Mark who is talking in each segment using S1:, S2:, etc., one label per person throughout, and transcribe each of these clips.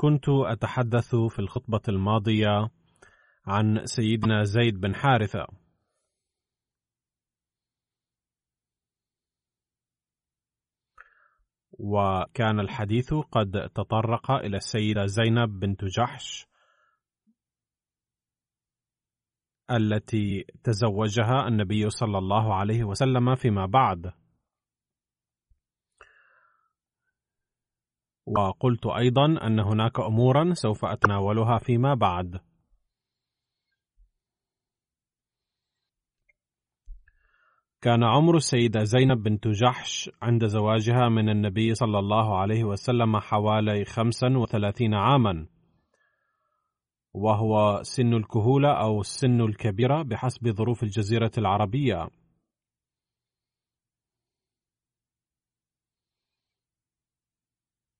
S1: كنت أتحدث في الخطبة الماضية عن سيدنا زيد بن حارثة. وكان الحديث قد تطرق إلى السيدة زينب بنت جحش التي تزوجها النبي صلى الله عليه وسلم فيما بعد. وقلت أيضا أن هناك أمورا سوف أتناولها فيما بعد. كان عمر السيدة زينب بنت جحش عند زواجها من النبي صلى الله عليه وسلم حوالي 35 عاما وهو سن الكهولة أو السن الكبيرة بحسب ظروف الجزيرة العربية.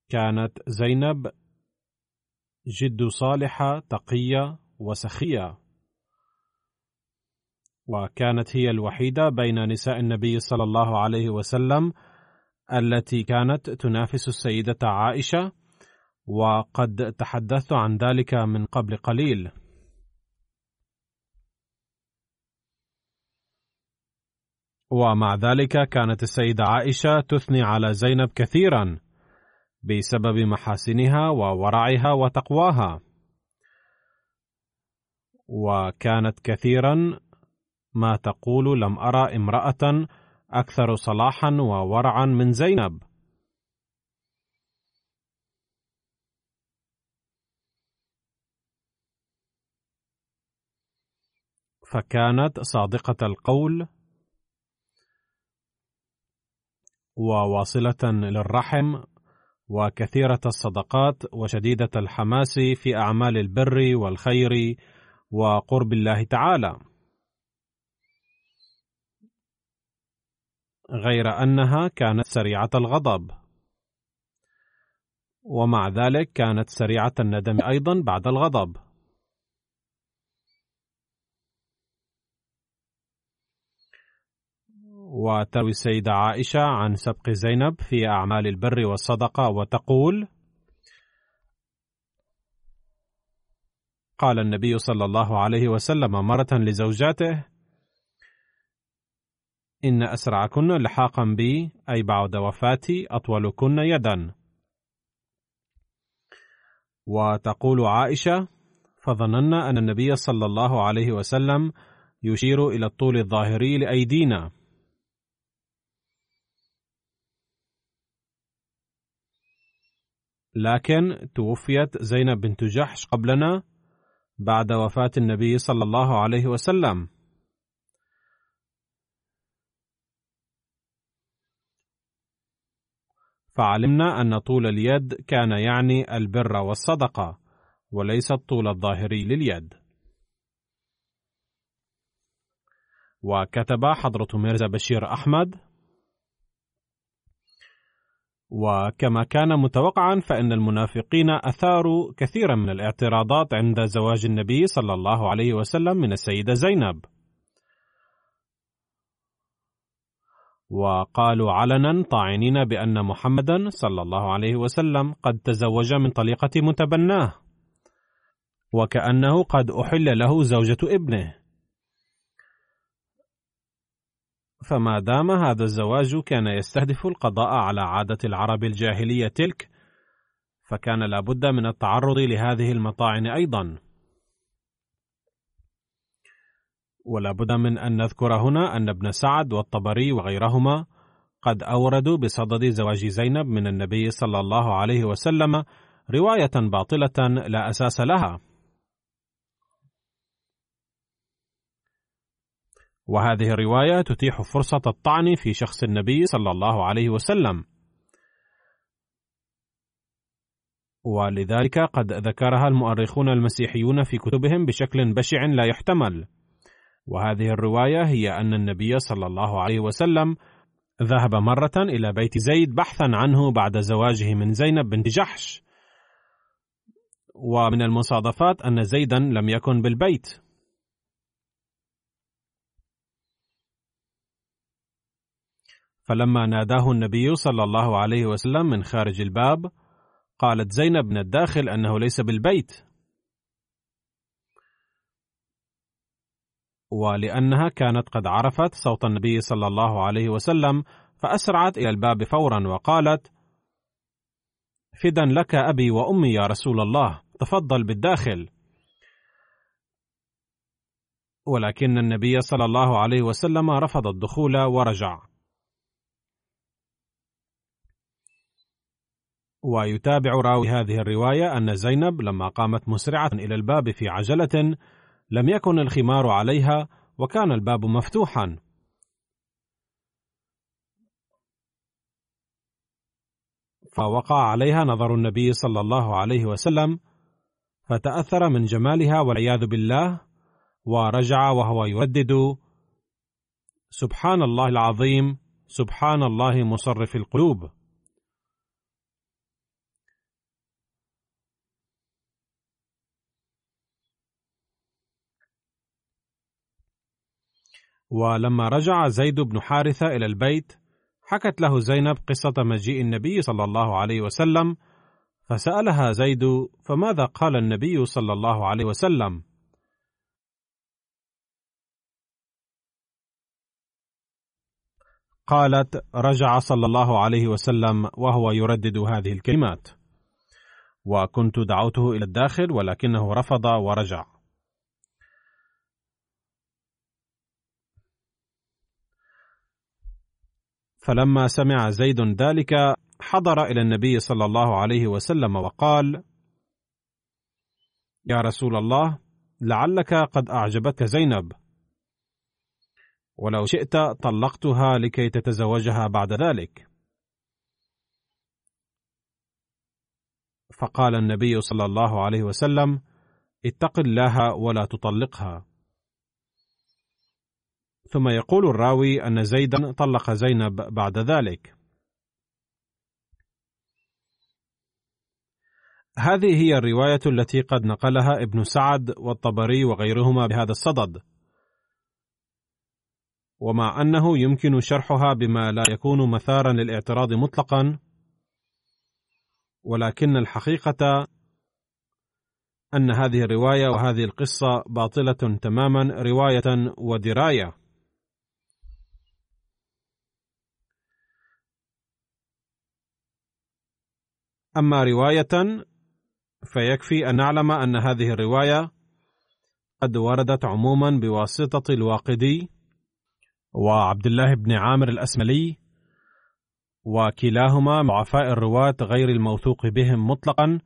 S1: كانت زينب جد صالحة تقية وسخية. وكانت هي الوحيدة بين نساء النبي صلى الله عليه وسلم التي كانت تنافس السيدة عائشة وقد تحدثت عن ذلك من قبل قليل. ومع ذلك كانت السيدة عائشة تثني على زينب كثيرا. بسبب محاسنها وورعها وتقواها. وكانت كثيرا ما تقول لم أرى امرأة أكثر صلاحا وورعا من زينب. فكانت صادقة القول وواصلة للرحم وكثيرة الصدقات وشديدة الحماس في أعمال البر والخير وقرب الله تعالى. غير أنها كانت سريعة الغضب. ومع ذلك كانت سريعة الندم أيضا بعد الغضب. وتروي السيدة عائشة عن سبق زينب في أعمال البر والصدقة وتقول: قال النبي صلى الله عليه وسلم مرة لزوجاته: إن أسرعكن لحاقا بي أي بعد وفاتي أطولكن يدا. وتقول عائشة: فظننا أن النبي صلى الله عليه وسلم يشير إلى الطول الظاهري لأيدينا. لكن توفيت زينب بنت جحش قبلنا بعد وفاة النبي صلى الله عليه وسلم. فعلمنا أن طول اليد كان يعني البر والصدقة وليس الطول الظاهري لليد. وكتب حضرة ميرزا بشير أحمد وكما كان متوقعا فإن المنافقين أثاروا كثيرا من الاعتراضات عند زواج النبي صلى الله عليه وسلم من السيدة زينب. وقالوا علنا طاعنين بأن محمدا صلى الله عليه وسلم قد تزوج من طليقة متبناه وكأنه قد أحل له زوجة ابنه. فما دام هذا الزواج كان يستهدف القضاء على عادة العرب الجاهلية تلك فكان لابد من التعرض لهذه المطاعن أيضا. ولا بد من أن نذكر هنا أن ابن سعد والطبري وغيرهما قد أوردوا بصدد زواج زينب من النبي صلى الله عليه وسلم رواية باطلة لا أساس لها. وهذه الرواية تتيح فرصة الطعن في شخص النبي صلى الله عليه وسلم. ولذلك قد ذكرها المؤرخون المسيحيون في كتبهم بشكل بشع لا يحتمل. وهذه الرواية هي أن النبي صلى الله عليه وسلم ذهب مرة إلى بيت زيد بحثا عنه بعد زواجه من زينب بنت جحش. ومن المصادفات أن زيدا لم يكن بالبيت. فلما ناداه النبي صلى الله عليه وسلم من خارج الباب قالت زينب من الداخل أنه ليس بالبيت. ولأنها كانت قد عرفت صوت النبي صلى الله عليه وسلم فأسرعت إلى الباب فورا وقالت فدا لك أبي وأمي يا رسول الله تفضل بالداخل. ولكن النبي صلى الله عليه وسلم رفض الدخول ورجع. ويتابع راوي هذه الرواية أن زينب لما قامت مسرعة إلى الباب في عجلة لم يكن الخمار عليها وكان الباب مفتوحا. فوقع عليها نظر النبي صلى الله عليه وسلم فتأثر من جمالها والعياذ بالله ورجع وهو يردد سبحان الله العظيم سبحان الله مصرف القلوب. ولما رجع زيد بن حارثة إلى البيت حكت له زينب قصة مجيء النبي صلى الله عليه وسلم فسألها زيد فماذا قال النبي صلى الله عليه وسلم؟ قالت رجع صلى الله عليه وسلم وهو يردد هذه الكلمات. وكنت دعوته إلى الداخل ولكنه رفض ورجع. فلما سمع زيد ذلك حضر إلى النبي صلى الله عليه وسلم وقال يا رسول الله لعلك قد اعجبتك زينب. ولو شئت طلقتها لكي تتزوجها بعد ذلك. فقال النبي صلى الله عليه وسلم اتق الله ولا تطلقها. ثم يقول الراوي أن زيدا طلق زينب بعد ذلك. هذه هي الرواية التي قد نقلها ابن سعد والطبري وغيرهما بهذا الصدد. ومع أنه يمكن شرحها بما لا يكون مثارا للاعتراض مطلقا، ولكن الحقيقة أن هذه الرواية وهذه القصة باطلة تماما رواية ودراية. أما رواية فيكفي أن نعلم أن هذه الرواية قد وردت عموما بواسطة الواقدي وعبد الله بن عامر الأسملي وكلاهما ضعفاء الرواة غير الموثوق بهم مطلقا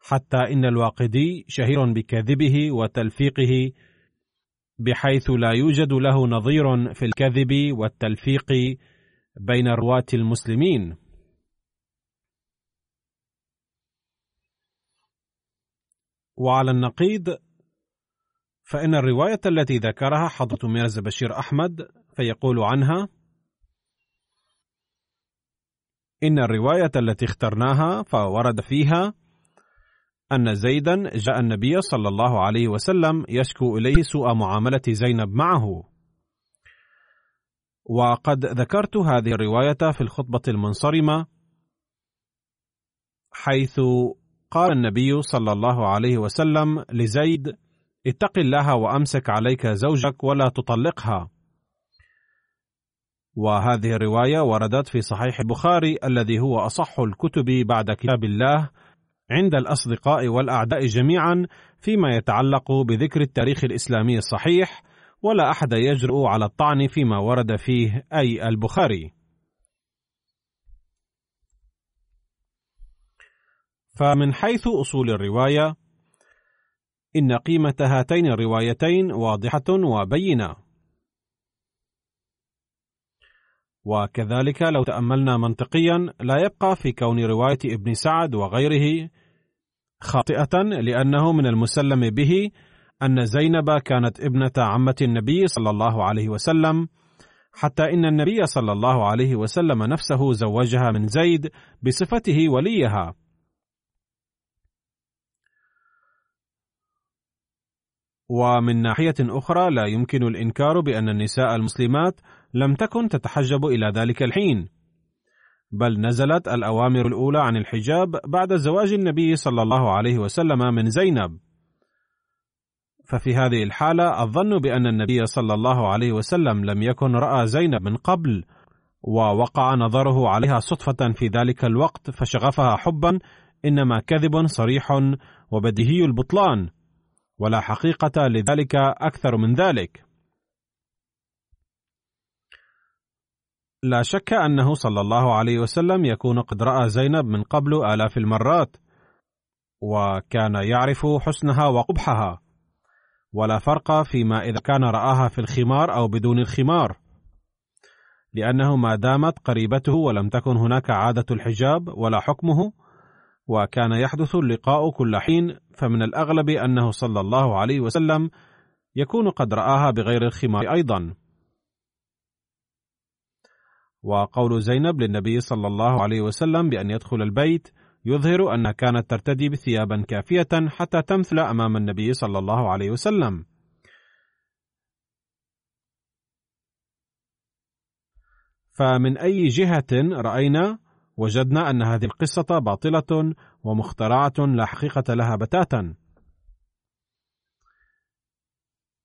S1: حتى إن الواقدي شهير بكذبه وتلفيقه بحيث لا يوجد له نظير في الكذب والتلفيق بين رواة المسلمين. وعلى النقيض فإن الرواية التي ذكرها حضرة ميرزا بشير أحمد فيقول عنها إن الرواية التي اخترناها فورد فيها أن زيدا جاء النبي صلى الله عليه وسلم يشكو إليه سوء معاملة زينب معه. وقد ذكرت هذه الرواية في الخطبة المنصرمة حيث قال النبي صلى الله عليه وسلم لزيد اتق الله وأمسك عليك زوجك ولا تطلقها. وهذه الرواية وردت في صحيح البخاري الذي هو أصح الكتب بعد كتاب الله عند الأصدقاء والأعداء جميعا فيما يتعلق بذكر التاريخ الإسلامي الصحيح ولا أحد يجرؤ على الطعن فيما ورد فيه أي البخاري. فمن حيث أصول الرواية إن قيمة هاتين الروايتين واضحة وبينة. وكذلك لو تأملنا منطقيا لا يبقى في كون رواية ابن سعد وغيره خاطئة لأنه من المسلم به أن زينب كانت ابنة عمة النبي صلى الله عليه وسلم حتى إن النبي صلى الله عليه وسلم نفسه زوجها من زيد بصفته وليها. ومن ناحية أخرى لا يمكن الإنكار بأن النساء المسلمات لم تكن تتحجب إلى ذلك الحين، بل نزلت الأوامر الأولى عن الحجاب بعد زواج النبي صلى الله عليه وسلم من زينب. ففي هذه الحالة الظن بأن النبي صلى الله عليه وسلم لم يكن رأى زينب من قبل، ووقع نظره عليها صدفة في ذلك الوقت فشغفها حبا إنما كذب صريح وبديهي البطلان. ولا حقيقة لذلك أكثر من ذلك. لا شك أنه صلى الله عليه وسلم يكون قد رأى زينب من قبل آلاف المرات، وكان يعرف حسنها وقبحها، ولا فرق فيما إذا كان رآها في الخمار أو بدون الخمار، لأنه ما دامت قريبته ولم تكن هناك عادة الحجاب ولا حكمه، وكان يحدث اللقاء كل حين فمن الأغلب أنه صلى الله عليه وسلم يكون قد رآها بغير الخمار أيضا. وقول زينب للنبي صلى الله عليه وسلم بأن يدخل البيت يظهر انها كانت ترتدي بثيابا كافية حتى تمثل أمام النبي صلى الله عليه وسلم. فمن أي جهة رأينا وجدنا أن هذه القصة باطلة ومخترعة لا حقيقة لها بتاتا.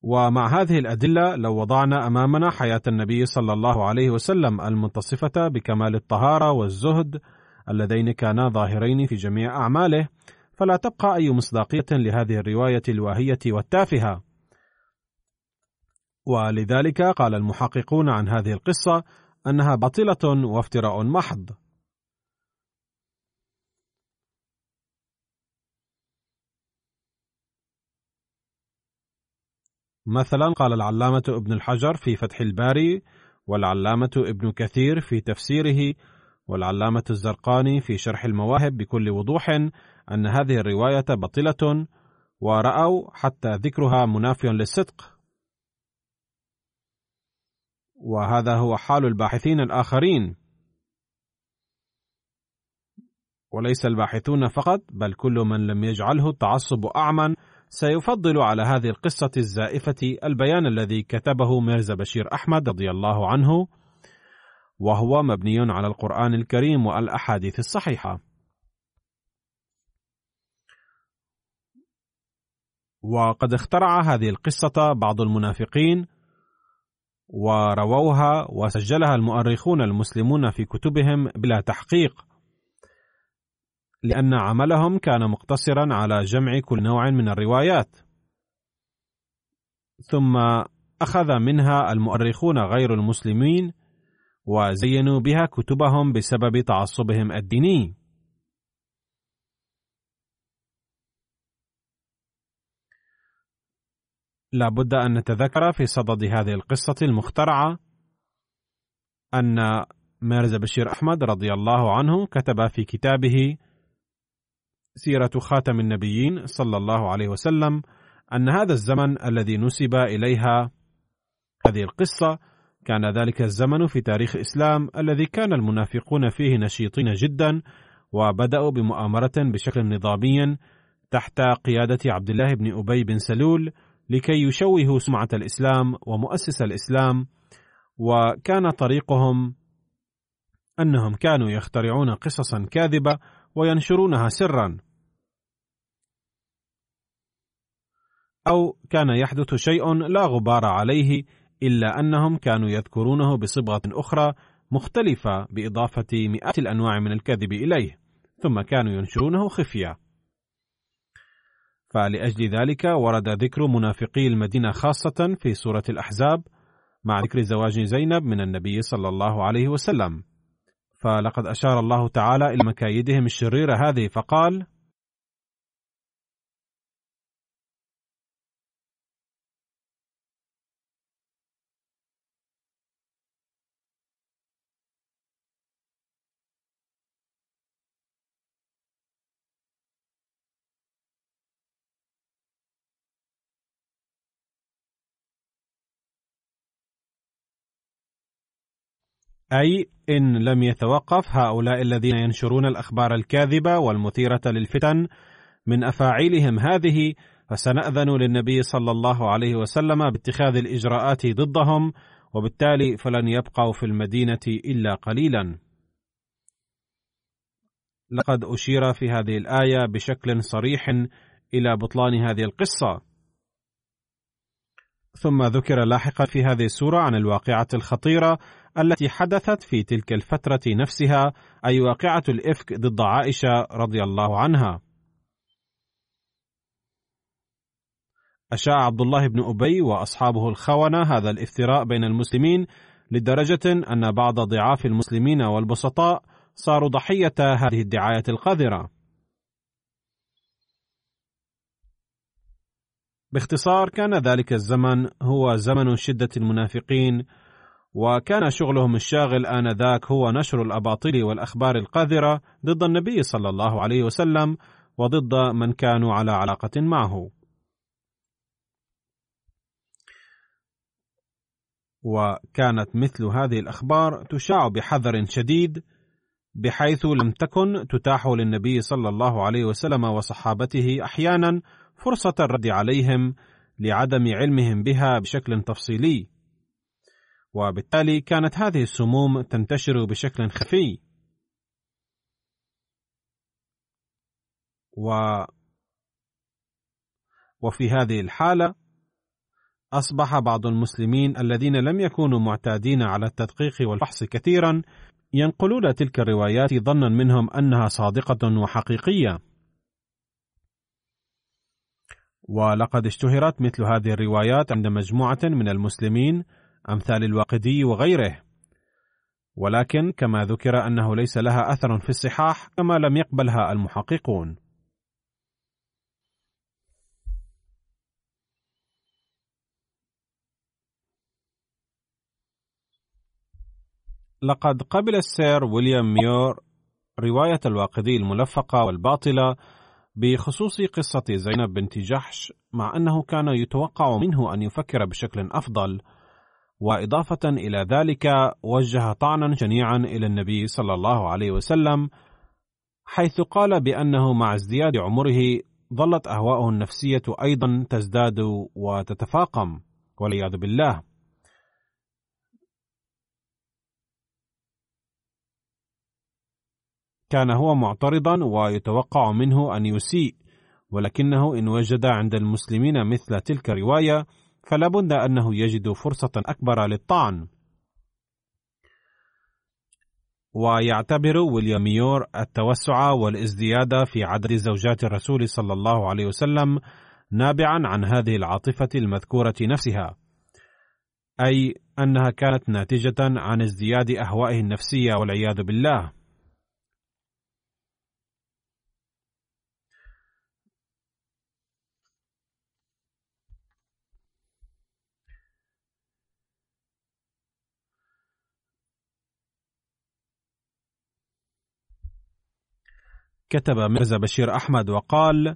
S1: ومع هذه الأدلة لو وضعنا أمامنا حياة النبي صلى الله عليه وسلم المتصفة بكمال الطهارة والزهد اللذين كانا ظاهرين في جميع أعماله، فلا تبقى أي مصداقية لهذه الرواية الواهية والتافهة. ولذلك قال المحققون عن هذه القصة أنها باطلة وافتراء محض. مثلا قال العلامة ابن الحجر في فتح الباري والعلامة ابن كثير في تفسيره والعلامة الزرقاني في شرح المواهب بكل وضوح أن هذه الرواية بطلة ورأوا حتى ذكرها منافي للصدق. وهذا هو حال الباحثين الآخرين. وليس الباحثون فقط بل كل من لم يجعله التعصب أعمى سيفضل على هذه القصة الزائفة البيان الذي كتبه ميرزا بشير أحمد رضي الله عنه وهو مبني على القرآن الكريم والأحاديث الصحيحة. وقد اخترع هذه القصة بعض المنافقين ورووها وسجلها المؤرخون المسلمون في كتبهم بلا تحقيق لأن عملهم كان مقتصرا على جمع كل نوع من الروايات. ثم أخذ منها المؤرخون غير المسلمين وزينوا بها كتبهم بسبب تعصبهم الديني. لا بد أن نتذكر في صدد هذه القصة المخترعة أن ميرزا بشير أحمد رضي الله عنه كتب في كتابه سيرة خاتم النبيين صلى الله عليه وسلم أن هذا الزمن الذي نسب إليها هذه القصة كان ذلك الزمن في تاريخ الإسلام الذي كان المنافقون فيه نشيطين جدا وبدأوا بمؤامرة بشكل نظامي تحت قيادة عبد الله بن أبي بن سلول لكي يشوهوا سمعة الإسلام ومؤسس الإسلام وكان طريقهم أنهم كانوا يخترعون قصصا كاذبة وينشرونها سرا. أو كان يحدث شيء لا غبار عليه إلا أنهم كانوا يذكرونه بصبغة أخرى مختلفة بإضافة مئات الأنواع من الكذب إليه ثم كانوا ينشرونه خفية. فلأجل ذلك ورد ذكر منافقي المدينة خاصة في سورة الأحزاب مع ذكر زواج زينب من النبي صلى الله عليه وسلم. فلقد أشار الله تعالى إلى مكايدهم الشريرة هذه فقال أي إن لم يتوقف هؤلاء الذين ينشرون الأخبار الكاذبة والمثيرة للفتن من أفاعيلهم هذه فسنأذن للنبي صلى الله عليه وسلم باتخاذ الإجراءات ضدهم وبالتالي فلن يبقوا في المدينة إلا قليلا. لقد أشير في هذه الآية بشكل صريح إلى بطلان هذه القصة. ثم ذكر لاحقا في هذه السورة عن الواقعة الخطيرة التي حدثت في تلك الفترة نفسها أي واقعة الإفك ضد عائشة رضي الله عنها. أشاع عبد الله بن أبي وأصحابه الخونة هذا الافتراء بين المسلمين لدرجة أن بعض ضعاف المسلمين والبسطاء صاروا ضحية هذه الدعاية القذرة. باختصار كان ذلك الزمن هو زمن شدة المنافقين وكان شغلهم الشاغل آنذاك هو نشر الأباطيل والأخبار القاذرة ضد النبي صلى الله عليه وسلم وضد من كانوا على علاقة معه. وكانت مثل هذه الأخبار تشاع بحذر شديد بحيث لم تكن تتاح للنبي صلى الله عليه وسلم وصحابته أحيانا فرصة الرد عليهم لعدم علمهم بها بشكل تفصيلي وبالتالي كانت هذه السموم تنتشر بشكل خفي. و وفي هذه الحالة أصبح بعض المسلمين الذين لم يكونوا معتادين على التدقيق والفحص كثيرا ينقلون تلك الروايات ظنا منهم أنها صادقة وحقيقية. ولقد اشتهرت مثل هذه الروايات عند مجموعة من المسلمين أمثال الواقدي وغيره. ولكن كما ذكر أنه ليس لها أثر في الصحاح كما لم يقبلها المحققون. لقد قبل السير ويليام ميور رواية الواقدي الملفقة والباطلة بخصوص قصة زينب بنت جحش مع أنه كان يتوقع منه أن يفكر بشكل أفضل. وإضافة إلى ذلك وجه طعنا شنيعا إلى النبي صلى الله عليه وسلم حيث قال بأنه مع ازدياد عمره ظلت أهواؤه النفسية أيضا تزداد وتتفاقم والعياذ بالله. كان هو معترضا ويتوقع منه أن يسيء ولكنه إن وجد عند المسلمين مثل تلك الرواية فلا بد أنه يجد فرصة أكبر للطعن. ويعتبر ويليام ميور التوسع والازدياد في عدد زوجات الرسول صلى الله عليه وسلم نابعا عن هذه العاطفة المذكورة نفسها أي أنها كانت ناتجة عن ازدياد أهوائه النفسية والعياذ بالله. كتب ميرزا بشير أحمد وقال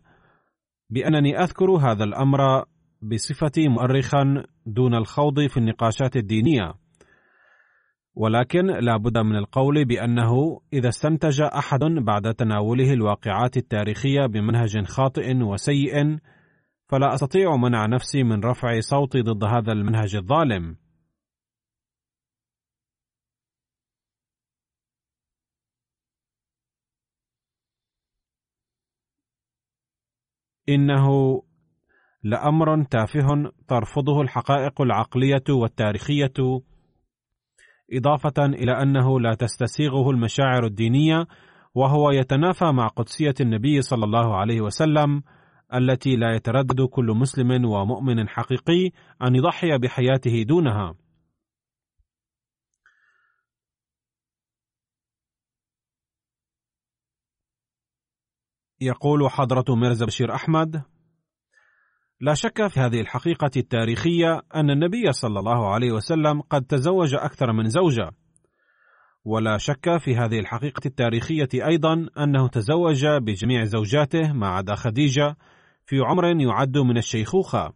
S1: بأنني أذكر هذا الأمر بصفتي مؤرخا دون الخوض في النقاشات الدينية ولكن لا بد من القول بأنه إذا استنتج أحد بعد تناوله الواقعات التاريخية بمنهج خاطئ وسيء فلا أستطيع منع نفسي من رفع صوتي ضد هذا المنهج الظالم. إنه لأمر تافه ترفضه الحقائق العقلية والتاريخية إضافة إلى أنه لا تستسيغه المشاعر الدينية وهو يتنافى مع قدسية النبي صلى الله عليه وسلم التي لا يتردد كل مسلم ومؤمن حقيقي أن يضحي بحياته دونها. يقول حضرة ميرزا بشير أحمد: لا شك في هذه الحقيقة التاريخية أن النبي صلى الله عليه وسلم قد تزوج أكثر من زوجة، ولا شك في هذه الحقيقة التاريخية أيضا أنه تزوج بجميع زوجاته ما عدا خديجة في عمر يعد من الشيخوخة،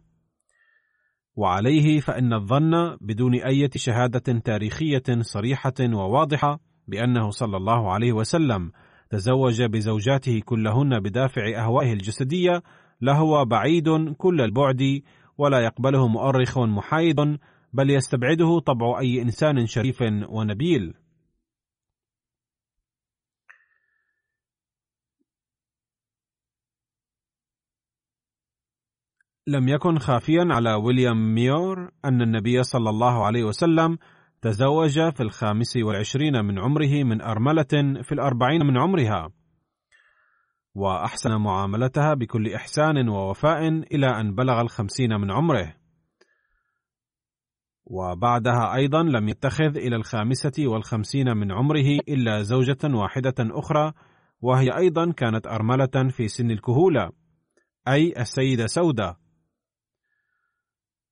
S1: وعليه فإن الظن بدون أي شهادة تاريخية صريحة وواضحة بأنه صلى الله عليه وسلم تزوج بزوجاته كلهن بدافع أهوائه الجسدية لهو بعيد كل البعد ولا يقبله مؤرخ محايد بل يستبعده طبع أي إنسان شريف ونبيل. لم يكن خافيا على ويليام ميور أن النبي صلى الله عليه وسلم تزوج في الخامس والعشرين من عمره من أرملة في الأربعين من عمرها وأحسن معاملتها بكل إحسان ووفاء إلى أن بلغ الخمسين من عمره. وبعدها أيضا لم يتخذ إلى الخامسة والخمسين من عمره إلا زوجة واحدة أخرى وهي أيضا كانت أرملة في سن الكهولة أي السيدة سودة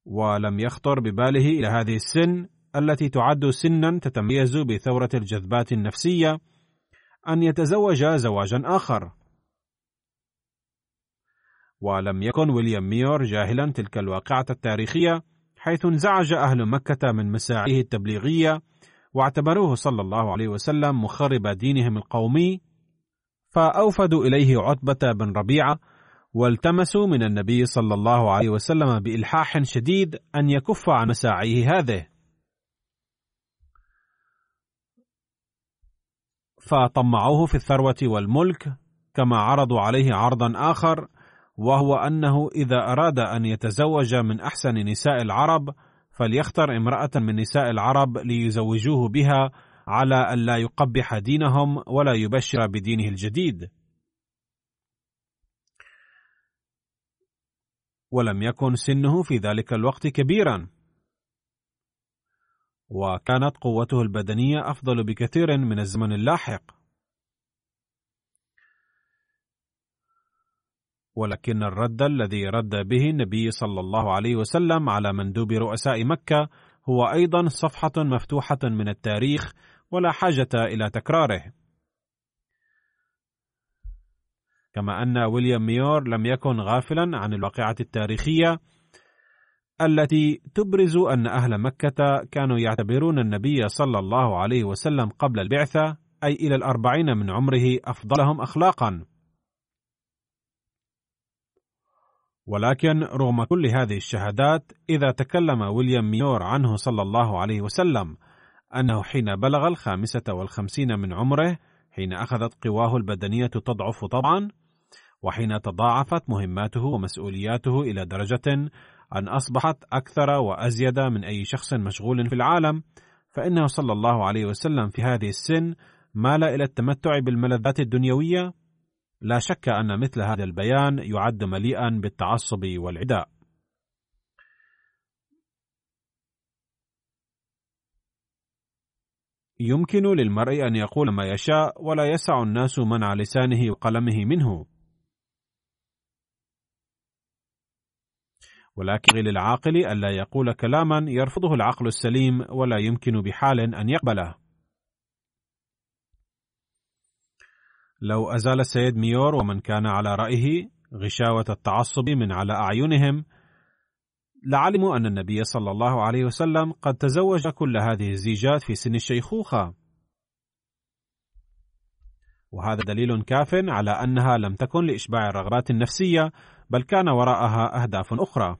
S1: ولم يخطر بباله إلى هذه السن التي تعد سنا تتميز بثورة الجذبات النفسية أن يتزوج زواجا آخر. ولم يكن ويليام ميور جاهلا تلك الواقعة التاريخية حيث انزعج أهل مكة من مساعيه التبليغية واعتبروه صلى الله عليه وسلم مخرب دينهم القومي. فأوفدوا إليه عتبة بن ربيعة والتمسوا من النبي صلى الله عليه وسلم بإلحاح شديد أن يكف عن مساعيه هذه. فطمعوه في الثروة والملك كما عرضوا عليه عرضا آخر وهو أنه إذا أراد أن يتزوج من أحسن نساء العرب فليختر امرأة من نساء العرب ليزوجوه بها على أن لا يقبح دينهم ولا يبشر بدينه الجديد. ولم يكن سنه في ذلك الوقت كبيرا. وكانت قوته البدنية أفضل بكثير من الزمن اللاحق ولكن الرد الذي رد به النبي صلى الله عليه وسلم على مندوب رؤساء مكة هو أيضا صفحة مفتوحة من التاريخ ولا حاجة إلى تكراره. كما أن ويليام ميور لم يكن غافلا عن الواقعة التاريخية التي تبرز أن أهل مكة كانوا يعتبرون النبي صلى الله عليه وسلم قبل البعثة أي إلى الأربعين من عمره أفضلهم أخلاقا. ولكن رغم كل هذه الشهادات إذا تكلم ويليام ميور عنه صلى الله عليه وسلم أنه حين بلغ الخامسة والخمسين من عمره حين أخذت قواه البدنية تضعف طبعا وحين تضاعفت مهماته ومسؤولياته إلى درجة أن أصبحت أكثر وأزيد من أي شخص مشغول في العالم فإنه صلى الله عليه وسلم في هذه السن مال إلى التمتع بالملذات الدنيوية لا شك أن مثل هذا البيان يعد مليئا بالتعصب والعداء. يمكن للمرء أن يقول ما يشاء ولا يسع الناس منع لسانه وقلمه منه. ولكن للعاقل ألا يقول كلاما يرفضه العقل السليم ولا يمكن بحال أن يقبله. لو أزال السيد ميور ومن كان على رأيه غشاوة التعصب من على أعينهم لعلموا أن النبي صلى الله عليه وسلم قد تزوج كل هذه الزيجات في سن الشيخوخة وهذا دليل كاف على أنها لم تكن لإشباع الرغبات النفسية بل كان وراءها أهداف أخرى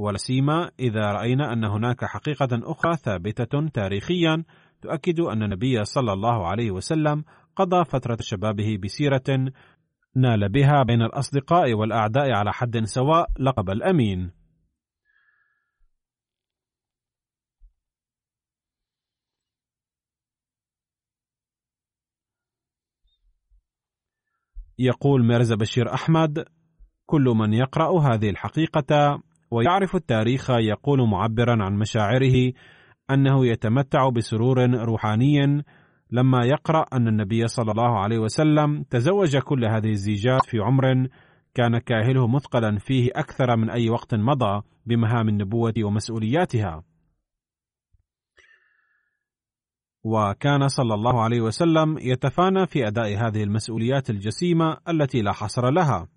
S1: ولا سيما إذا رأينا أن هناك حقيقة أخرى ثابتة تاريخيا تؤكد أن النبي صلى الله عليه وسلم قضى فترة شبابه بسيرة نال بها بين الأصدقاء والأعداء على حد سواء لقب الأمين. يقول ميرزا بشير أحمد: كل من يقرأ هذه الحقيقة ويعرف التاريخ يقول معبرا عن مشاعره أنه يتمتع بسرور روحاني لما يقرأ أن النبي صلى الله عليه وسلم تزوج كل هذه الزيجات في عمر كان كاهله مثقلا فيه أكثر من أي وقت مضى بمهام النبوة ومسؤولياتها. وكان صلى الله عليه وسلم يتفانى في أداء هذه المسؤوليات الجسيمة التي لا حصر لها.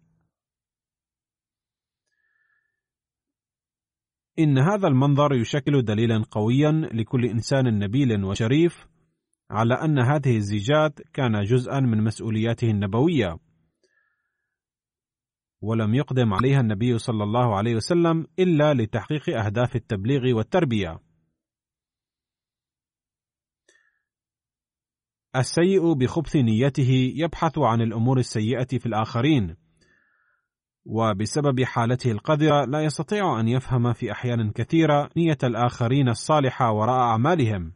S1: إن هذا المنظر يشكل دليلا قويا لكل إنسان نبيل وشريف على أن هذه الزيجات كان جزءا من مسؤولياته النبوية. ولم يقدم عليها النبي صلى الله عليه وسلم إلا لتحقيق أهداف التبليغ والتربية. السيء بخبث نيته يبحث عن الأمور السيئة في الآخرين. وبسبب حالته القذرة لا يستطيع أن يفهم في أحيان كثيرة نية الآخرين الصالحة وراء أعمالهم.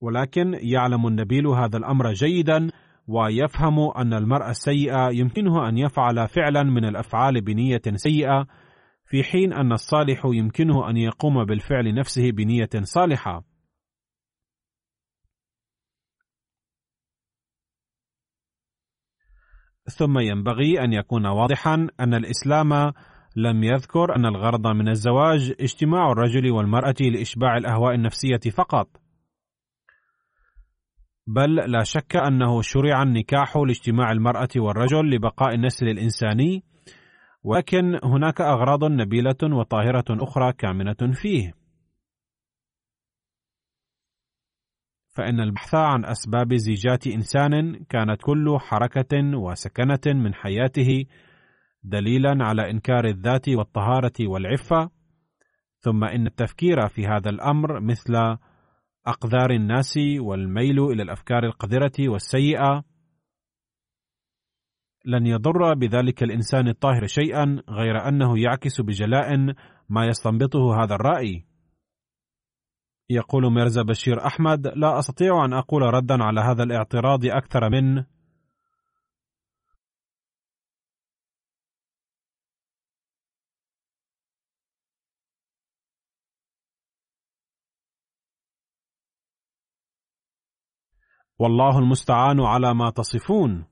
S1: ولكن يعلم النبيل هذا الأمر جيدا ويفهم أن المرء السيء يمكنه أن يفعل فعلا من الأفعال بنية سيئة في حين أن الصالح يمكنه أن يقوم بالفعل نفسه بنية صالحة. ثم ينبغي أن يكون واضحا أن الإسلام لم يذكر أن الغرض من الزواج اجتماع الرجل والمرأة لإشباع الأهواء النفسية فقط. بل لا شك أنه شرع النكاح لاجتماع المرأة والرجل لبقاء النسل الإنساني ولكن هناك أغراض نبيلة وطاهرة أخرى كامنة فيه. فإن البحث عن أسباب زيجات إنسان كانت كل حركة وسكنة من حياته دليلا على إنكار الذات والطهارة والعفة، ثم إن التفكير في هذا الأمر مثل أقدار الناس والميل إلى الأفكار القذرة والسيئة لن يضر بذلك الإنسان الطاهر شيئا غير أنه يعكس بجلاء ما يستنبطه هذا الرأي. يقول ميرزا بشير أحمد لا أستطيع أن أقول ردا على هذا الاعتراض أكثر من والله المستعان على ما تصفون.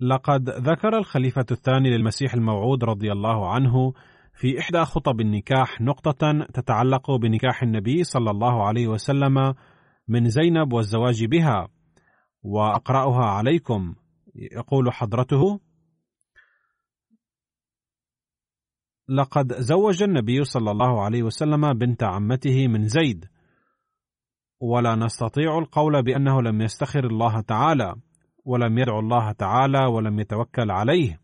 S1: لقد ذكر الخليفة الثاني للمسيح الموعود رضي الله عنه في إحدى خطب النكاح نقطة تتعلق بنكاح النبي صلى الله عليه وسلم من زينب والزواج بها وأقرأها عليكم. يقول حضرته لقد زوج النبي صلى الله عليه وسلم بنت عمته من زيد ولا نستطيع القول بأنه لم يستخر الله تعالى. ولم يدع الله تعالى ولم يتوكل عليه.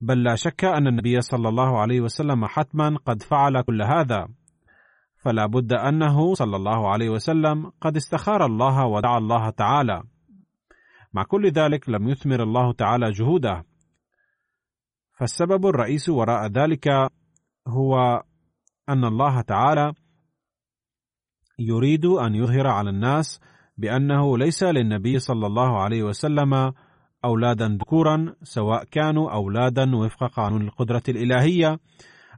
S1: بل لا شك أن النبي صلى الله عليه وسلم حتما قد فعل كل هذا. فلا بد أنه صلى الله عليه وسلم قد استخار الله ودعا الله تعالى. مع كل ذلك لم يثمر الله تعالى جهوده. فالسبب الرئيس وراء ذلك هو أن الله تعالى يريد أن يظهر على الناس بأنه ليس للنبي صلى الله عليه وسلم أولادا ذكورا سواء كانوا أولادا وفق قانون القدرة الإلهية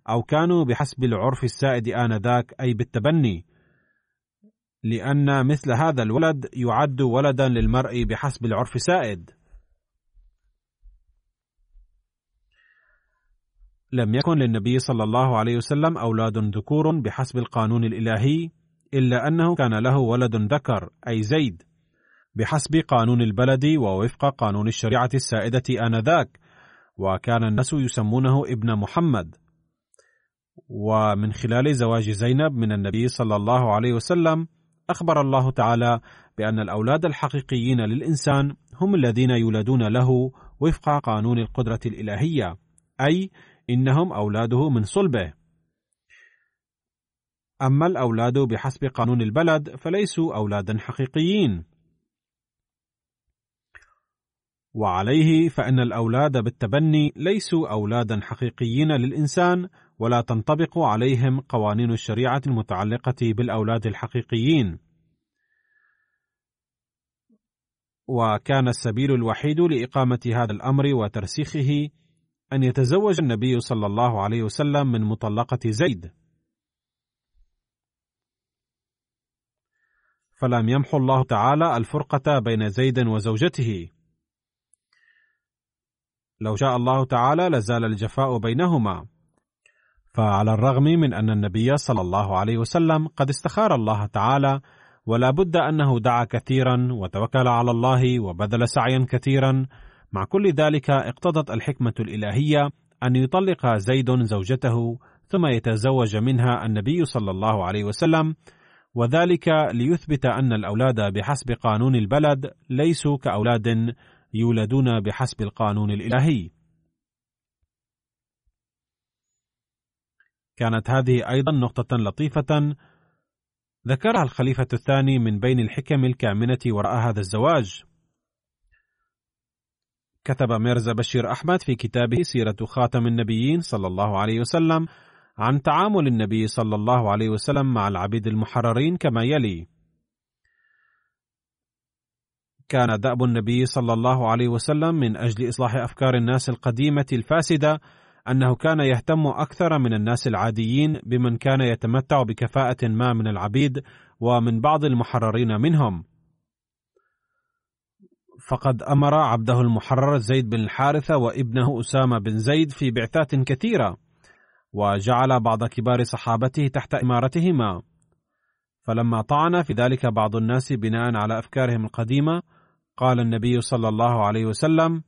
S1: أو كانوا بحسب العرف السائد آنذاك أي بالتبني. لأن مثل هذا الولد يعد ولدا للمرء بحسب العرف السائد. لم يكن للنبي صلى الله عليه وسلم أولاد ذكور بحسب القانون الإلهي. إلا أنه كان له ولد ذكر أي زيد. بحسب قانون البلد ووفق قانون الشريعة السائدة آنذاك وكان الناس يسمونه ابن محمد. ومن خلال زواج زينب من النبي صلى الله عليه وسلم أخبر الله تعالى بأن الأولاد الحقيقيين للإنسان هم الذين يولدون له وفق قانون القدرة الإلهية أي إنهم أولاده من صلبه. أما الأولاد بحسب قانون البلد فليسوا أولادا حقيقيين وعليه فإن الأولاد بالتبني ليسوا أولادا حقيقيين للإنسان ولا تنطبق عليهم قوانين الشريعة المتعلقة بالأولاد الحقيقيين. وكان السبيل الوحيد لإقامة هذا الأمر وترسيخه أن يتزوج النبي صلى الله عليه وسلم من مطلقة زيد. فلم يمحو الله تعالى الفرقة بين زيد وزوجته، لو شاء الله تعالى لزال الجفاء بينهما. فعلى الرغم من أن النبي صلى الله عليه وسلم قد استخار الله تعالى ولا بد أنه دعا كثيرا وتوكل على الله وبذل سعيا كثيرا مع كل ذلك اقتضت الحكمة الإلهية أن يطلق زيد زوجته ثم يتزوج منها النبي صلى الله عليه وسلم وذلك ليثبت أن الأولاد بحسب قانون البلد ليسوا كأولاد يولدون بحسب القانون الإلهي. كانت هذه أيضا نقطة لطيفة ذكرها الخليفة الثاني من بين الحكم الكامنة وراء هذا الزواج. كتب ميرزا بشير أحمد في كتابه سيرة خاتم النبيين صلى الله عليه وسلم عن تعامل النبي صلى الله عليه وسلم مع العبيد المحررين كما يلي: كان دأب النبي صلى الله عليه وسلم من أجل إصلاح أفكار الناس القديمة الفاسدة أنه كان يهتم أكثر من الناس العاديين بمن كان يتمتع بكفاءة ما من العبيد ومن بعض المحررين منهم. فقد أمر عبده المحرر زيد بن الحارثة وابنه أسامة بن زيد في بعثات كثيرة، وجعل بعض كبار صحابته تحت إمارتهما. فلما طعن في ذلك بعض الناس بناء على أفكارهم القديمة، قال النبي صلى الله عليه وسلم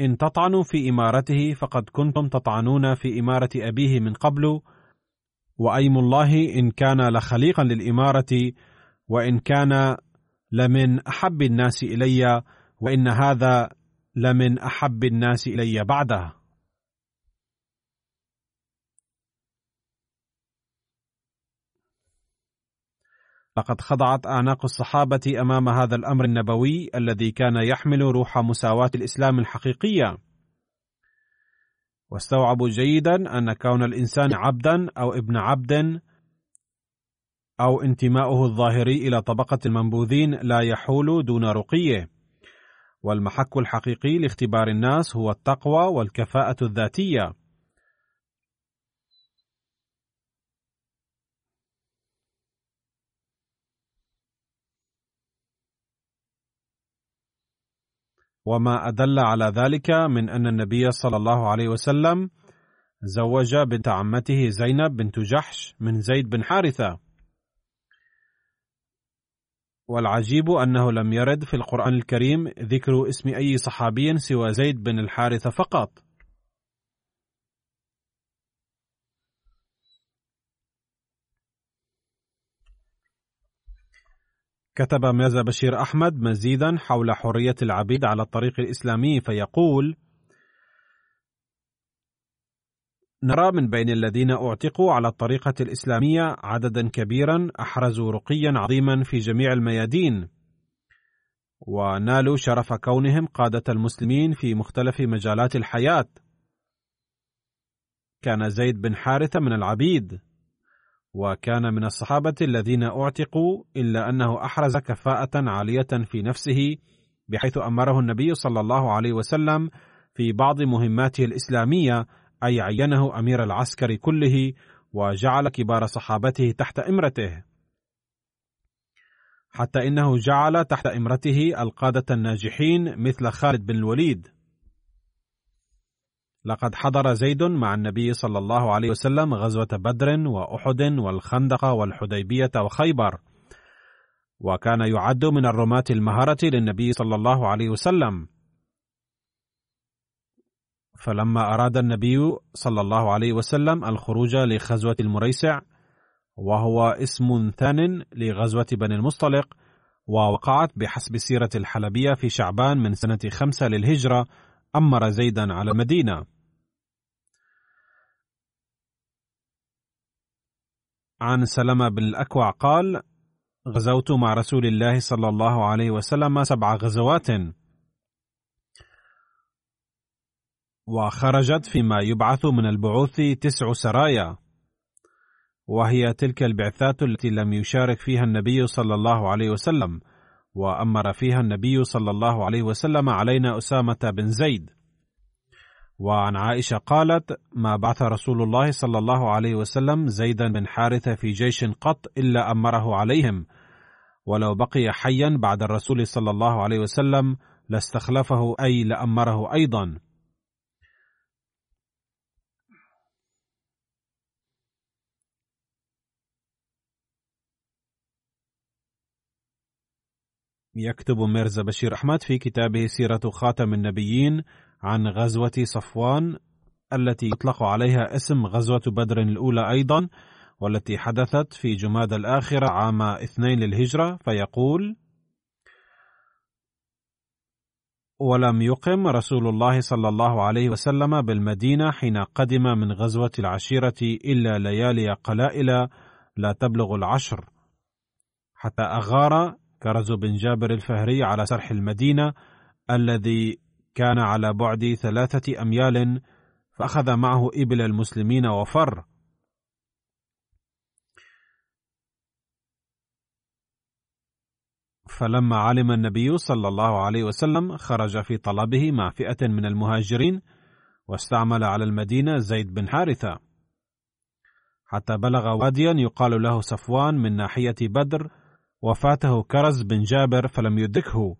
S1: إن تطعنوا في إمارته فقد كنتم تطعنون في إمارة أبيه من قبل وأيم الله إن كان لخليقا للإمارة وإن كان لمن أحب الناس إلي وإن هذا لمن أحب الناس إلي بعده. لقد خضعت اعناق الصحابة أمام هذا الأمر النبوي الذي كان يحمل روح مساواة الإسلام الحقيقية. واستوعبوا جيدا أن كون الإنسان عبدا أو ابن عبد أو انتماؤه الظاهري إلى طبقة المنبوذين لا يحول دون رقيه. والمحك الحقيقي لاختبار الناس هو التقوى والكفاءة الذاتية. وما أدل على ذلك من أن النبي صلى الله عليه وسلم زوج بنت عمته زينب بنت جحش من زيد بن حارثة. والعجيب أنه لم يرد في القرآن الكريم ذكر اسم أي صحابي سوى زيد بن الحارثة فقط. كتب ميرزا بشير أحمد مزيدا حول حرية العبيد على الطريق الإسلامي فيقول: نرى من بين الذين أعتقوا على الطريقة الإسلامية عددا كبيرا أحرزوا رقيا عظيما في جميع الميادين، ونالوا شرف كونهم قادة المسلمين في مختلف مجالات الحياة. كان زيد بن حارثة من العبيد، وكان من الصحابة الذين أعتقوا إلا أنه أحرز كفاءة عالية في نفسه بحيث أمره النبي صلى الله عليه وسلم في بعض مهماته الإسلامية أي عينه أمير العسكر كله وجعل كبار صحابته تحت إمرته. حتى إنه جعل تحت إمرته القادة الناجحين مثل خالد بن الوليد. لقد حضر زيد مع النبي صلى الله عليه وسلم غزوة بدر وأحد والخندق والحديبية وخيبر. وكان يعد من الرماة المهرة للنبي صلى الله عليه وسلم. فلما أراد النبي صلى الله عليه وسلم الخروج لغزوة المريسع وهو اسم ثان لغزوة بني المصطلق ووقعت بحسب سيرة الحلبية في شعبان من سنة خمسة للهجرة أمر زيدا على المدينة. عن سلمة بن الأكوع قال غزوت مع رسول الله صلى الله عليه وسلم سبع غزوات وخرجت فيما يبعث من البعوث تسع سرايا وهي تلك البعثات التي لم يشارك فيها النبي صلى الله عليه وسلم وأمر فيها النبي صلى الله عليه وسلم علينا أسامة بن زيد. وعن عائشة قالت ما بعث رسول الله صلى الله عليه وسلم زيدا بن حارثة في جيش قط إلا أمره عليهم ولو بقي حيا بعد الرسول صلى الله عليه وسلم لاستخلفه أي لأمره أيضا يكتب ميرزا بشير أحمد في كتابه سيرة خاتم النبيين عن غزوة صفوان التي يطلق عليها اسم غزوة بدر الأولى أيضا والتي حدثت في جماد الآخرة عام اثنين للهجرة فيقول ولم يقم رسول الله صلى الله عليه وسلم بالمدينة حين قدم من غزوة العشيرة إلا ليالي قلائل لا تبلغ العشر حتى أغار كرز بن جابر الفهري على سرح المدينة الذي كان على بعد ثلاثة أميال فأخذ معه إبل المسلمين وفر. فلما علم النبي صلى الله عليه وسلم خرج في طلبه مع فئة من المهاجرين واستعمل على المدينة زيد بن حارثة. حتى بلغ واديا يقال له صفوان من ناحية بدر وفاته كرز بن جابر فلم يدركه.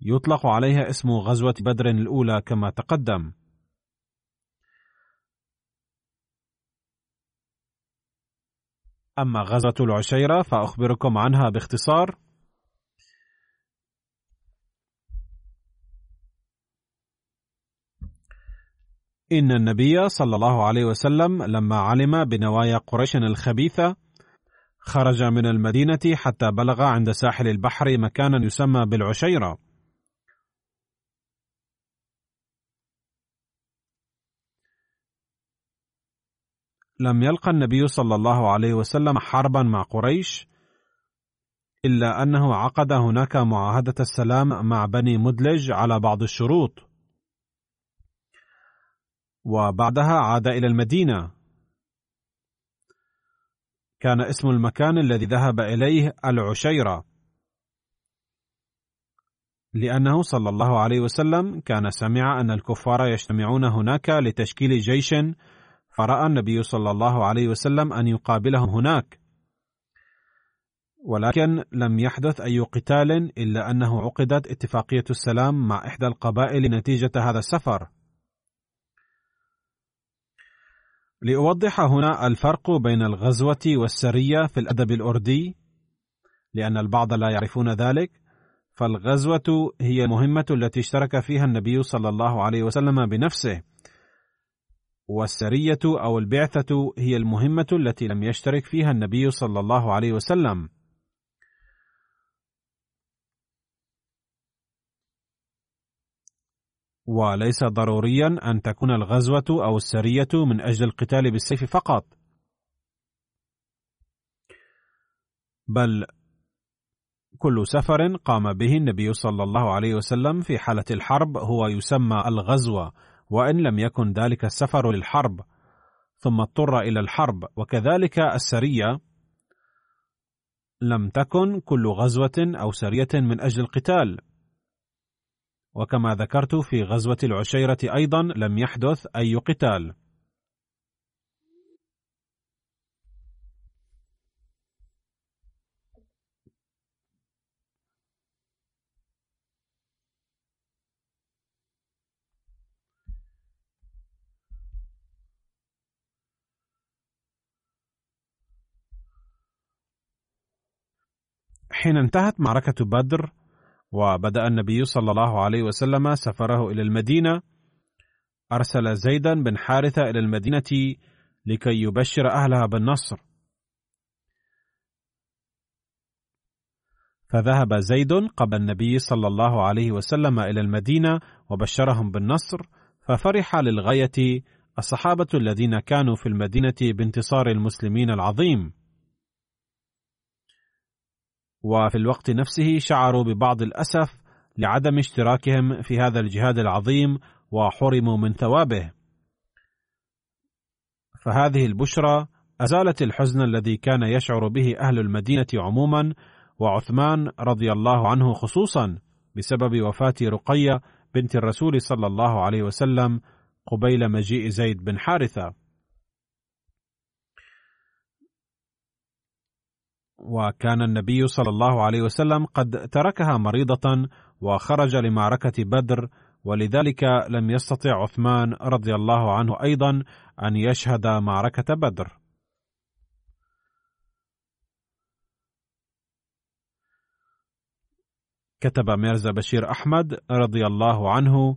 S1: يطلق عليها اسم غزوة بدر الأولى كما تقدم. أما غزوة العشيرة فأخبركم عنها باختصار. إن النبي صلى الله عليه وسلم لما علم بنوايا قريش الخبيثة خرج من المدينة حتى بلغ عند ساحل البحر مكانا يسمى بالعشيرة. لم يلقى النبي صلى الله عليه وسلم حربا مع قريش إلا أنه عقد هناك معاهدة السلام مع بني مدلج على بعض الشروط. وبعدها عاد إلى المدينة. كان اسم المكان الذي ذهب إليه العشيرة. لأنه صلى الله عليه وسلم كان سمع أن الكفار يجتمعون هناك لتشكيل جيش فرأى النبي صلى الله عليه وسلم أن يقابلهم هناك. ولكن لم يحدث أي قتال إلا أنه عقدت اتفاقية السلام مع إحدى القبائل نتيجة هذا السفر. لأوضح هنا الفرق بين الغزوة والسرية في الأدب الأردي لأن البعض لا يعرفون ذلك. فالغزوة هي المهمة التي اشترك فيها النبي صلى الله عليه وسلم بنفسه. والسرية أو البعثة هي المهمة التي لم يشترك فيها النبي صلى الله عليه وسلم. وليس ضروريا أن تكون الغزوة أو السرية من أجل القتال بالسيف فقط. بل كل سفر قام به النبي صلى الله عليه وسلم في حالة الحرب هو يسمى الغزوة وإن لم يكن ذلك السفر للحرب. ثم اضطر إلى الحرب وكذلك السرية. لم تكن كل غزوة أو سرية من أجل القتال. وكما ذكرت في غزوة العشيرة أيضا لم يحدث أي قتال. حين انتهت معركة بدر وبدأ النبي صلى الله عليه وسلم سفره إلى المدينة. أرسل زيدا بن حارثة إلى المدينة لكي يبشر أهلها بالنصر. فذهب زيد قبل النبي صلى الله عليه وسلم إلى المدينة وبشرهم بالنصر ففرح للغاية الصحابة الذين كانوا في المدينة بانتصار المسلمين العظيم. وفي الوقت نفسه شعروا ببعض الأسف لعدم اشتراكهم في هذا الجهاد العظيم وحرموا من ثوابه. فهذه البشرى أزالت الحزن الذي كان يشعر به أهل المدينة عموما وعثمان رضي الله عنه خصوصا بسبب وفاة رقية بنت الرسول صلى الله عليه وسلم قبيل مجيء زيد بن حارثة. وكان النبي صلى الله عليه وسلم قد تركها مريضة وخرج لمعركة بدر ولذلك لم يستطع عثمان رضي الله عنه أيضا أن يشهد معركة بدر. كتب ميرزا بشير أحمد رضي الله عنه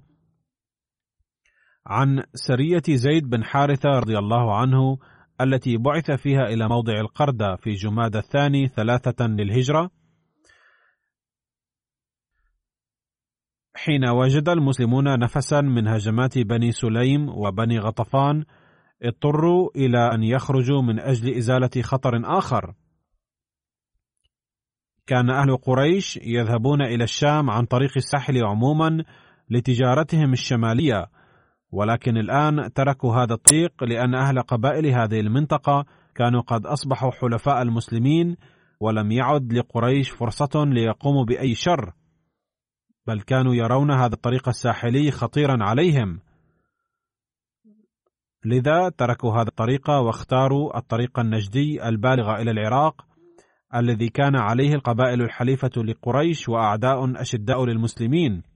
S1: عن سرية زيد بن حارثة رضي الله عنه التي بعث فيها إلى موضع القرده في جماد الثاني ثلاثة للهجرة. حين وجد المسلمون نفسا من هجمات بني سليم وبني غطفان اضطروا إلى أن يخرجوا من أجل إزالة خطر آخر. كان أهل قريش يذهبون إلى الشام عن طريق الساحل عموما لتجارتهم الشمالية ولكن الآن تركوا هذا الطريق لأن أهل قبائل هذه المنطقة كانوا قد أصبحوا حلفاء المسلمين ولم يعد لقريش فرصة ليقوموا بأي شر بل كانوا يرون هذا الطريق الساحلي خطيرا عليهم. لذا تركوا هذا الطريق واختاروا الطريق النجدي البالغ إلى العراق الذي كان عليه القبائل الحليفة لقريش وأعداء أشداء للمسلمين.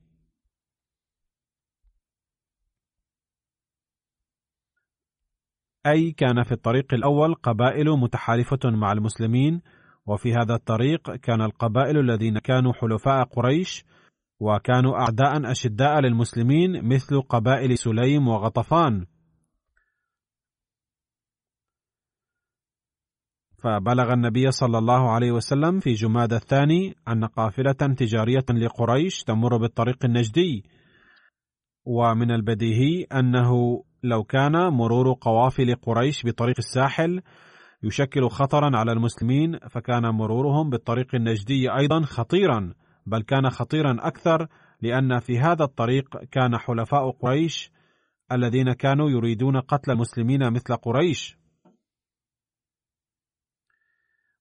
S1: أي كان في الطريق الأول قبائل متحالفة مع المسلمين وفي هذا الطريق كان القبائل الذين كانوا حلفاء قريش وكانوا أعداء أشداء للمسلمين مثل قبائل سليم وغطفان. فبلغ النبي صلى الله عليه وسلم في جماد الثاني أن قافلة تجارية لقريش تمر بالطريق النجدي. ومن البديهي أنه لو كان مرور قوافل قريش بطريق الساحل يشكل خطرا على المسلمين فكان مرورهم بالطريق النجدي أيضا خطيرا بل كان خطيرا أكثر لأن في هذا الطريق كان حلفاء قريش الذين كانوا يريدون قتل المسلمين مثل قريش.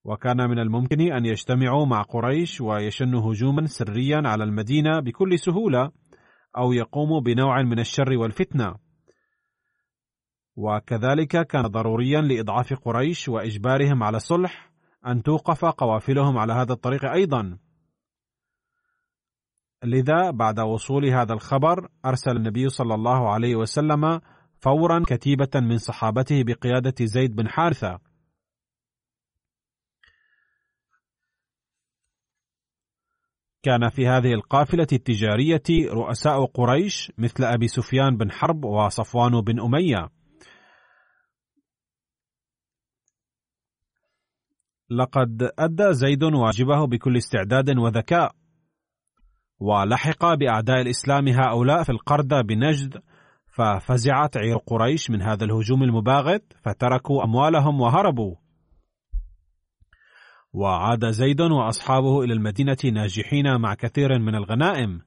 S1: وكان من الممكن أن يجتمعوا مع قريش ويشنوا هجوما سريا على المدينة بكل سهولة أو يقوموا بنوع من الشر والفتنة. وكذلك كان ضروريا لإضعاف قريش وإجبارهم على الصلح أن توقف قوافلهم على هذا الطريق أيضا. لذا بعد وصول هذا الخبر أرسل النبي صلى الله عليه وسلم فورا كتيبة من صحابته بقيادة زيد بن حارثة. كان في هذه القافلة التجارية رؤساء قريش مثل أبي سفيان بن حرب وصفوان بن أمية. لقد أدى زيد واجبه بكل استعداد وذكاء ولحق بأعداء الإسلام هؤلاء في القردة بنجد ففزعت عير قريش من هذا الهجوم المباغت فتركوا أموالهم وهربوا. وعاد زيد وأصحابه إلى المدينة ناجحين مع كثير من الغنائم.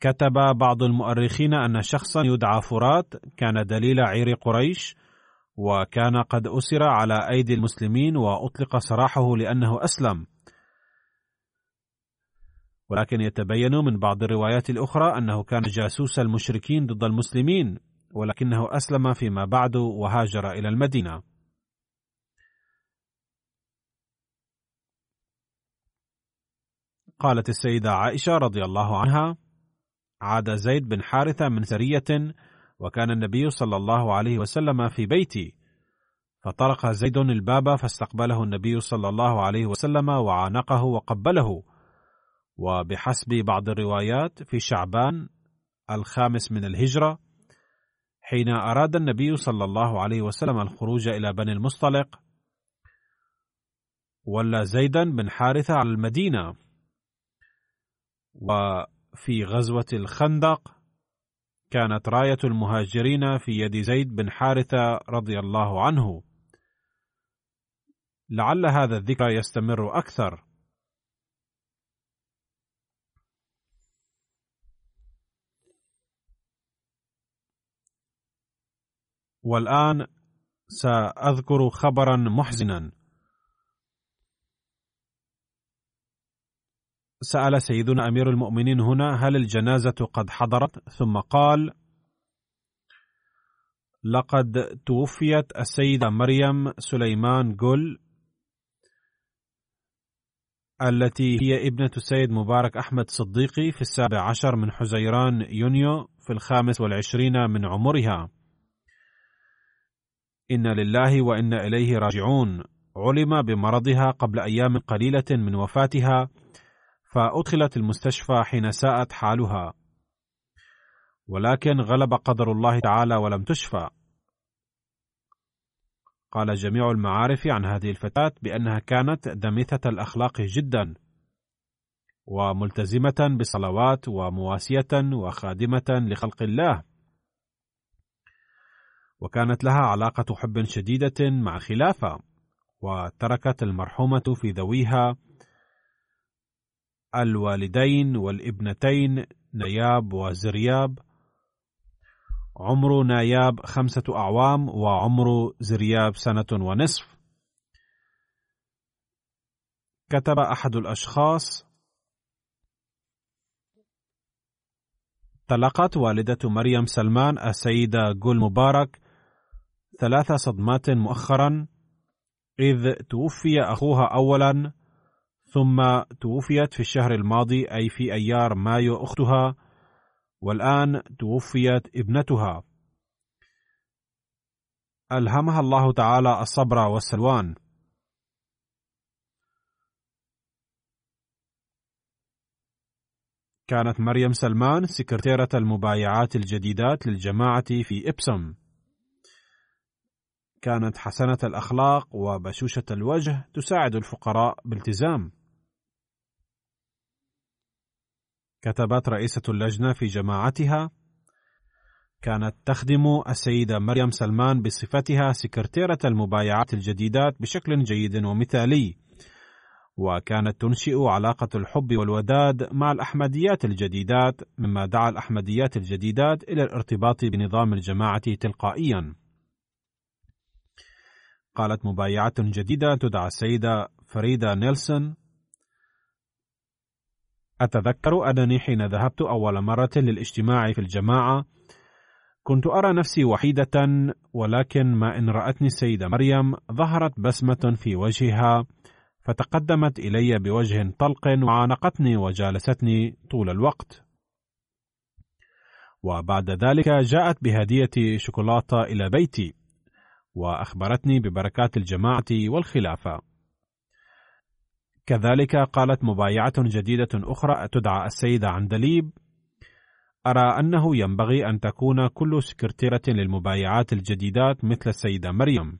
S1: كتب بعض المؤرخين أن شخصا يدعى فرات كان دليل عير قريش وكان قد أسر على أيدي المسلمين وأطلق سراحه لأنه أسلم. ولكن يتبين من بعض الروايات الأخرى أنه كان جاسوس المشركين ضد المسلمين ولكنه أسلم فيما بعد وهاجر إلى المدينة. قالت السيدة عائشة رضي الله عنها عاد زيد بن حارثة من سرية وكان النبي صلى الله عليه وسلم في بيتي. فطرق زيد الباب فاستقبله النبي صلى الله عليه وسلم وعانقه وقبله. وبحسب بعض الروايات في شعبان الخامس من الهجرة حين أراد النبي صلى الله عليه وسلم الخروج إلى بني المصطلق ولى زيدا بن حارثة على المدينة. وفي غزوة الخندق كانت راية المهاجرين في يد زيد بن حارثة رضي الله عنه. لعل هذا الذكر يستمر أكثر. والآن سأذكر خبرا محزنا. سأل سيدنا أمير المؤمنين هنا هل الجنازة قد حضرت؟ ثم قال لقد توفيت السيدة مريم سليمان جول التي هي ابنة السيد مبارك أحمد صديقي في السابع عشر من حزيران يونيو في الخامس والعشرين من عمرها. إن لله وإنا إليه راجعون. علم بمرضها قبل أيام قليلة من وفاتها فأدخلت المستشفى حين ساءت حالها. ولكن غلب قدر الله تعالى ولم تشفى. قال جميع المعارف عن هذه الفتاة بأنها كانت دمثة الأخلاق جدا وملتزمة بالصلوات ومواسية وخادمة لخلق الله. وكانت لها علاقة حب شديدة مع خلافة وتركت المرحومة في ذويها الوالدين والابنتين نياب وزرياب. عمر ناياب خمسة أعوام وعمر زرياب سنة ونصف. كتب أحد الأشخاص تلقت والدة مريم سلمان السيدة جول مبارك ثلاث صدمات مؤخرا إذ توفي أخوها أولا. ثم توفيت في الشهر الماضي أي في أيار مايو أختها والآن توفيت ابنتها. ألهمها الله تعالى الصبر والسلوان. كانت مريم سلمان سكرتيرة المبايعات الجديدات للجماعة في إبسم. كانت حسنة الأخلاق وبشوشة الوجه تساعد الفقراء بالتزام. كتبت رئيسة اللجنة في جماعتها كانت تخدم السيدة مريم سلمان بصفتها سكرتيرة المبايعات الجديدات بشكل جيد ومثالي وكانت تنشئ علاقة الحب والوداد مع الأحمديات الجديدات مما دعا الأحمديات الجديدات إلى الارتباط بنظام الجماعة تلقائيا. قالت مبايعة جديدة تدعى السيدة فريدة نيلسون أتذكر أنني حين ذهبت أول مرة للاجتماع في الجماعة كنت أرى نفسي وحيدة ولكن ما إن رأتني السيدة مريم ظهرت بسمة في وجهها فتقدمت إلي بوجه طلق وعانقتني وجالستني طول الوقت. وبعد ذلك جاءت بهدية شوكولاتة إلى بيتي وأخبرتني ببركات الجماعة والخلافة. كذلك قالت مبايعة جديدة أخرى تدعى السيدة عندليب أرى أنه ينبغي أن تكون كل سكرتيرة للمبايعات الجديدات مثل السيدة مريم.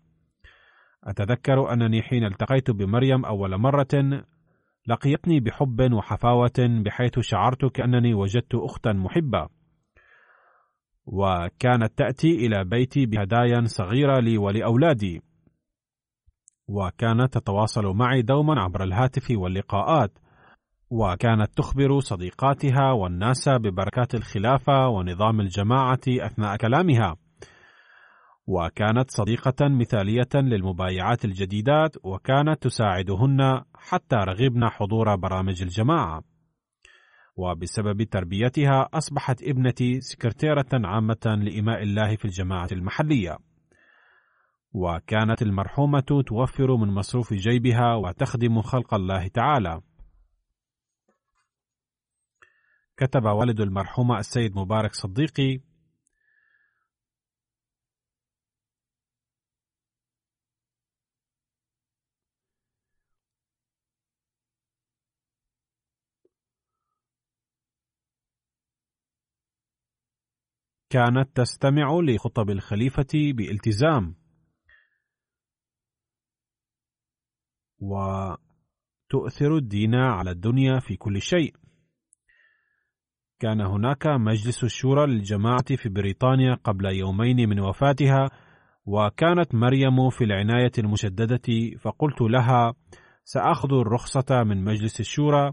S1: أتذكر أنني حين التقيت بمريم أول مرة لقيتني بحب وحفاوة بحيث شعرت كأنني وجدت أختا محبة وكانت تأتي إلى بيتي بهدايا صغيرة لي ولأولادي. وكانت تتواصل معي دوما عبر الهاتف واللقاءات وكانت تخبر صديقاتها والناس ببركات الخلافة ونظام الجماعة أثناء كلامها. وكانت صديقة مثالية للمبايعات الجديدات وكانت تساعدهن حتى رغبن حضور برامج الجماعة. وبسبب تربيتها أصبحت ابنتي سكرتيرة عامة لإماء الله في الجماعة المحلية. وكانت المرحومة توفر من مصروف جيبها وتخدم خلق الله تعالى. كتب والد المرحومة السيد مبارك صديقي: كانت تستمع لخطب الخليفة بإلتزام. وتؤثر الدين على الدنيا في كل شيء. كان هناك مجلس الشورى للجماعة في بريطانيا قبل يومين من وفاتها وكانت مريم في العناية المشددة فقلت لها سآخذ الرخصة من مجلس الشورى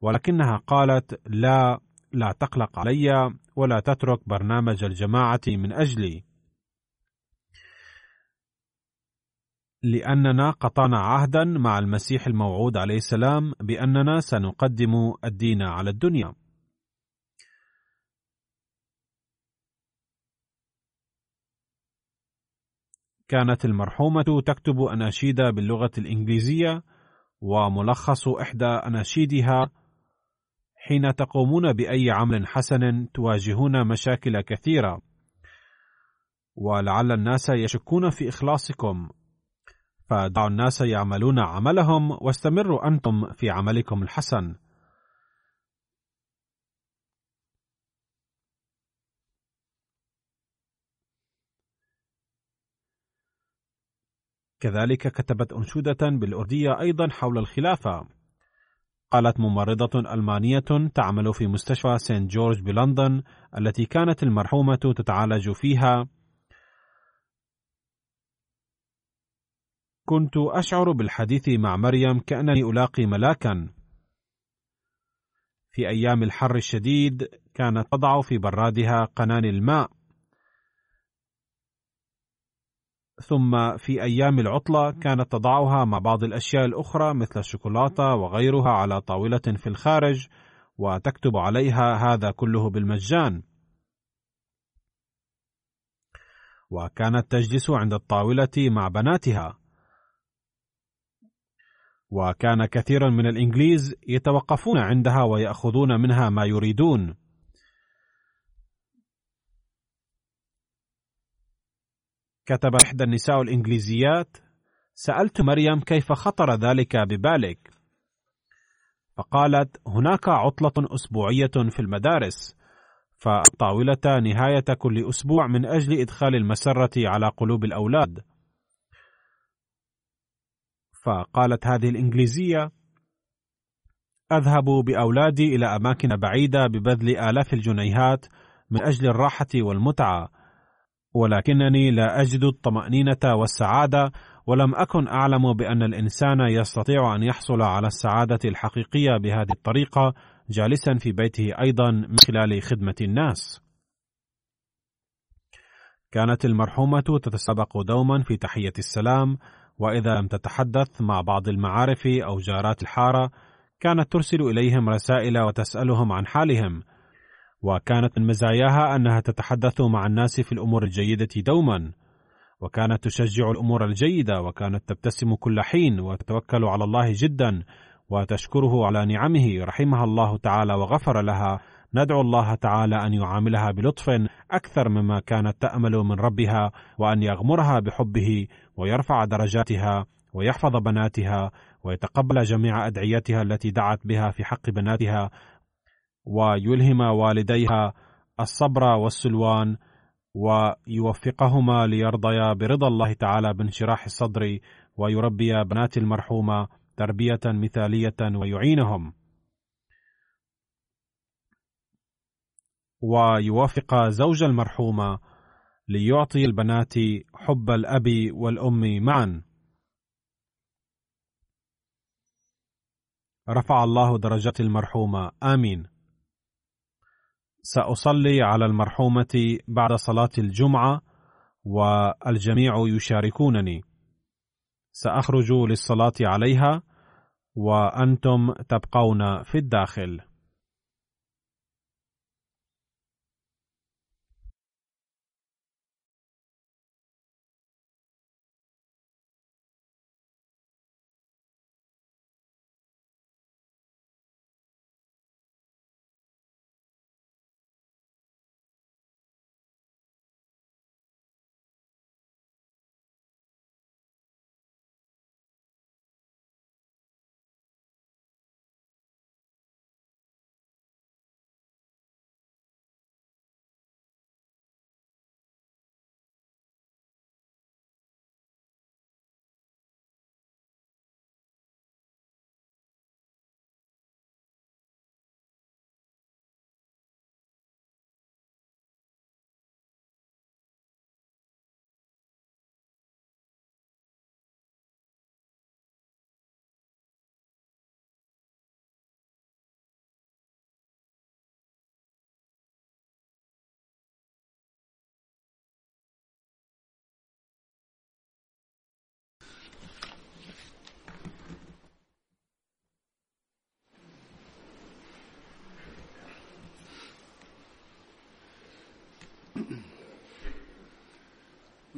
S1: ولكنها قالت لا لا تقلق علي ولا تترك برنامج الجماعة من أجلي لأننا قطعنا عهدا مع المسيح الموعود عليه السلام بأننا سنقدم الدين على الدنيا. كانت المرحومة تكتب أناشيد باللغة الإنجليزية وملخص إحدى أناشيدها حين تقومون بأي عمل حسن تواجهون مشاكل كثيرة. ولعل الناس يشكون في إخلاصكم. فدعوا الناس يعملون عملهم واستمروا أنتم في عملكم الحسن. كذلك كتبت أنشودة بالأردية أيضا حول الخلافة. قالت ممرضة ألمانية تعمل في مستشفى سين جورج بلندن التي كانت المرحومة تتعالج فيها كنت أشعر بالحديث مع مريم كأنني ألاقي ملاكا. في أيام الحر الشديد كانت تضع في برادها قنان الماء. ثم في أيام العطلة كانت تضعها مع بعض الأشياء الأخرى مثل الشوكولاتة وغيرها على طاولة في الخارج وتكتب عليها هذا كله بالمجان. وكانت تجلس عند الطاولة مع بناتها. وكان كثير من الإنجليز يتوقفون عندها ويأخذون منها ما يريدون. كتب إحدى النساء الإنجليزيات سألت مريم كيف خطر ذلك ببالك؟ فقالت هناك عطلة أسبوعية في المدارس فالطاولة نهاية كل أسبوع من أجل إدخال المسرة على قلوب الأولاد. فقالت هذه الإنجليزية أذهب بأولادي إلى أماكن بعيدة ببذل آلاف الجنيهات من أجل الراحة والمتعة ولكنني لا أجد الطمأنينة والسعادة ولم أكن أعلم بأن الإنسان يستطيع أن يحصل على السعادة الحقيقية بهذه الطريقة جالسا في بيته أيضا من خلال خدمة الناس. كانت المرحومة تتسابق دوما في تحية السلام وإذا لم تتحدث مع بعض المعارف أو جارات الحارة كانت ترسل إليهم رسائل وتسألهم عن حالهم. وكانت من مزاياها أنها تتحدث مع الناس في الأمور الجيدة دوما. وكانت تشجع الأمور الجيدة وكانت تبتسم كل حين وتتوكل على الله جدا وتشكره على نعمه رحمها الله تعالى وغفر لها. ندعو الله تعالى أن يعاملها بلطف أكثر مما كانت تأمل من ربها وأن يغمرها بحبه ويرفع درجاتها ويحفظ بناتها ويتقبل جميع أدعيتها التي دعت بها في حق بناتها ويلهم والديها الصبر والسلوان ويوفقهما ليرضيا برضا الله تعالى بانشراح الصدر ويربي بنات المرحومة تربية مثالية ويعينهم. ويوافق زوج المرحومة ليعطي البنات حب الأب والأم معا. رفع الله درجات المرحومه آمين. سأصلي على المرحومة بعد صلاة الجمعة والجميع يشاركونني. سأخرج للصلاة عليها وأنتم تبقون في الداخل.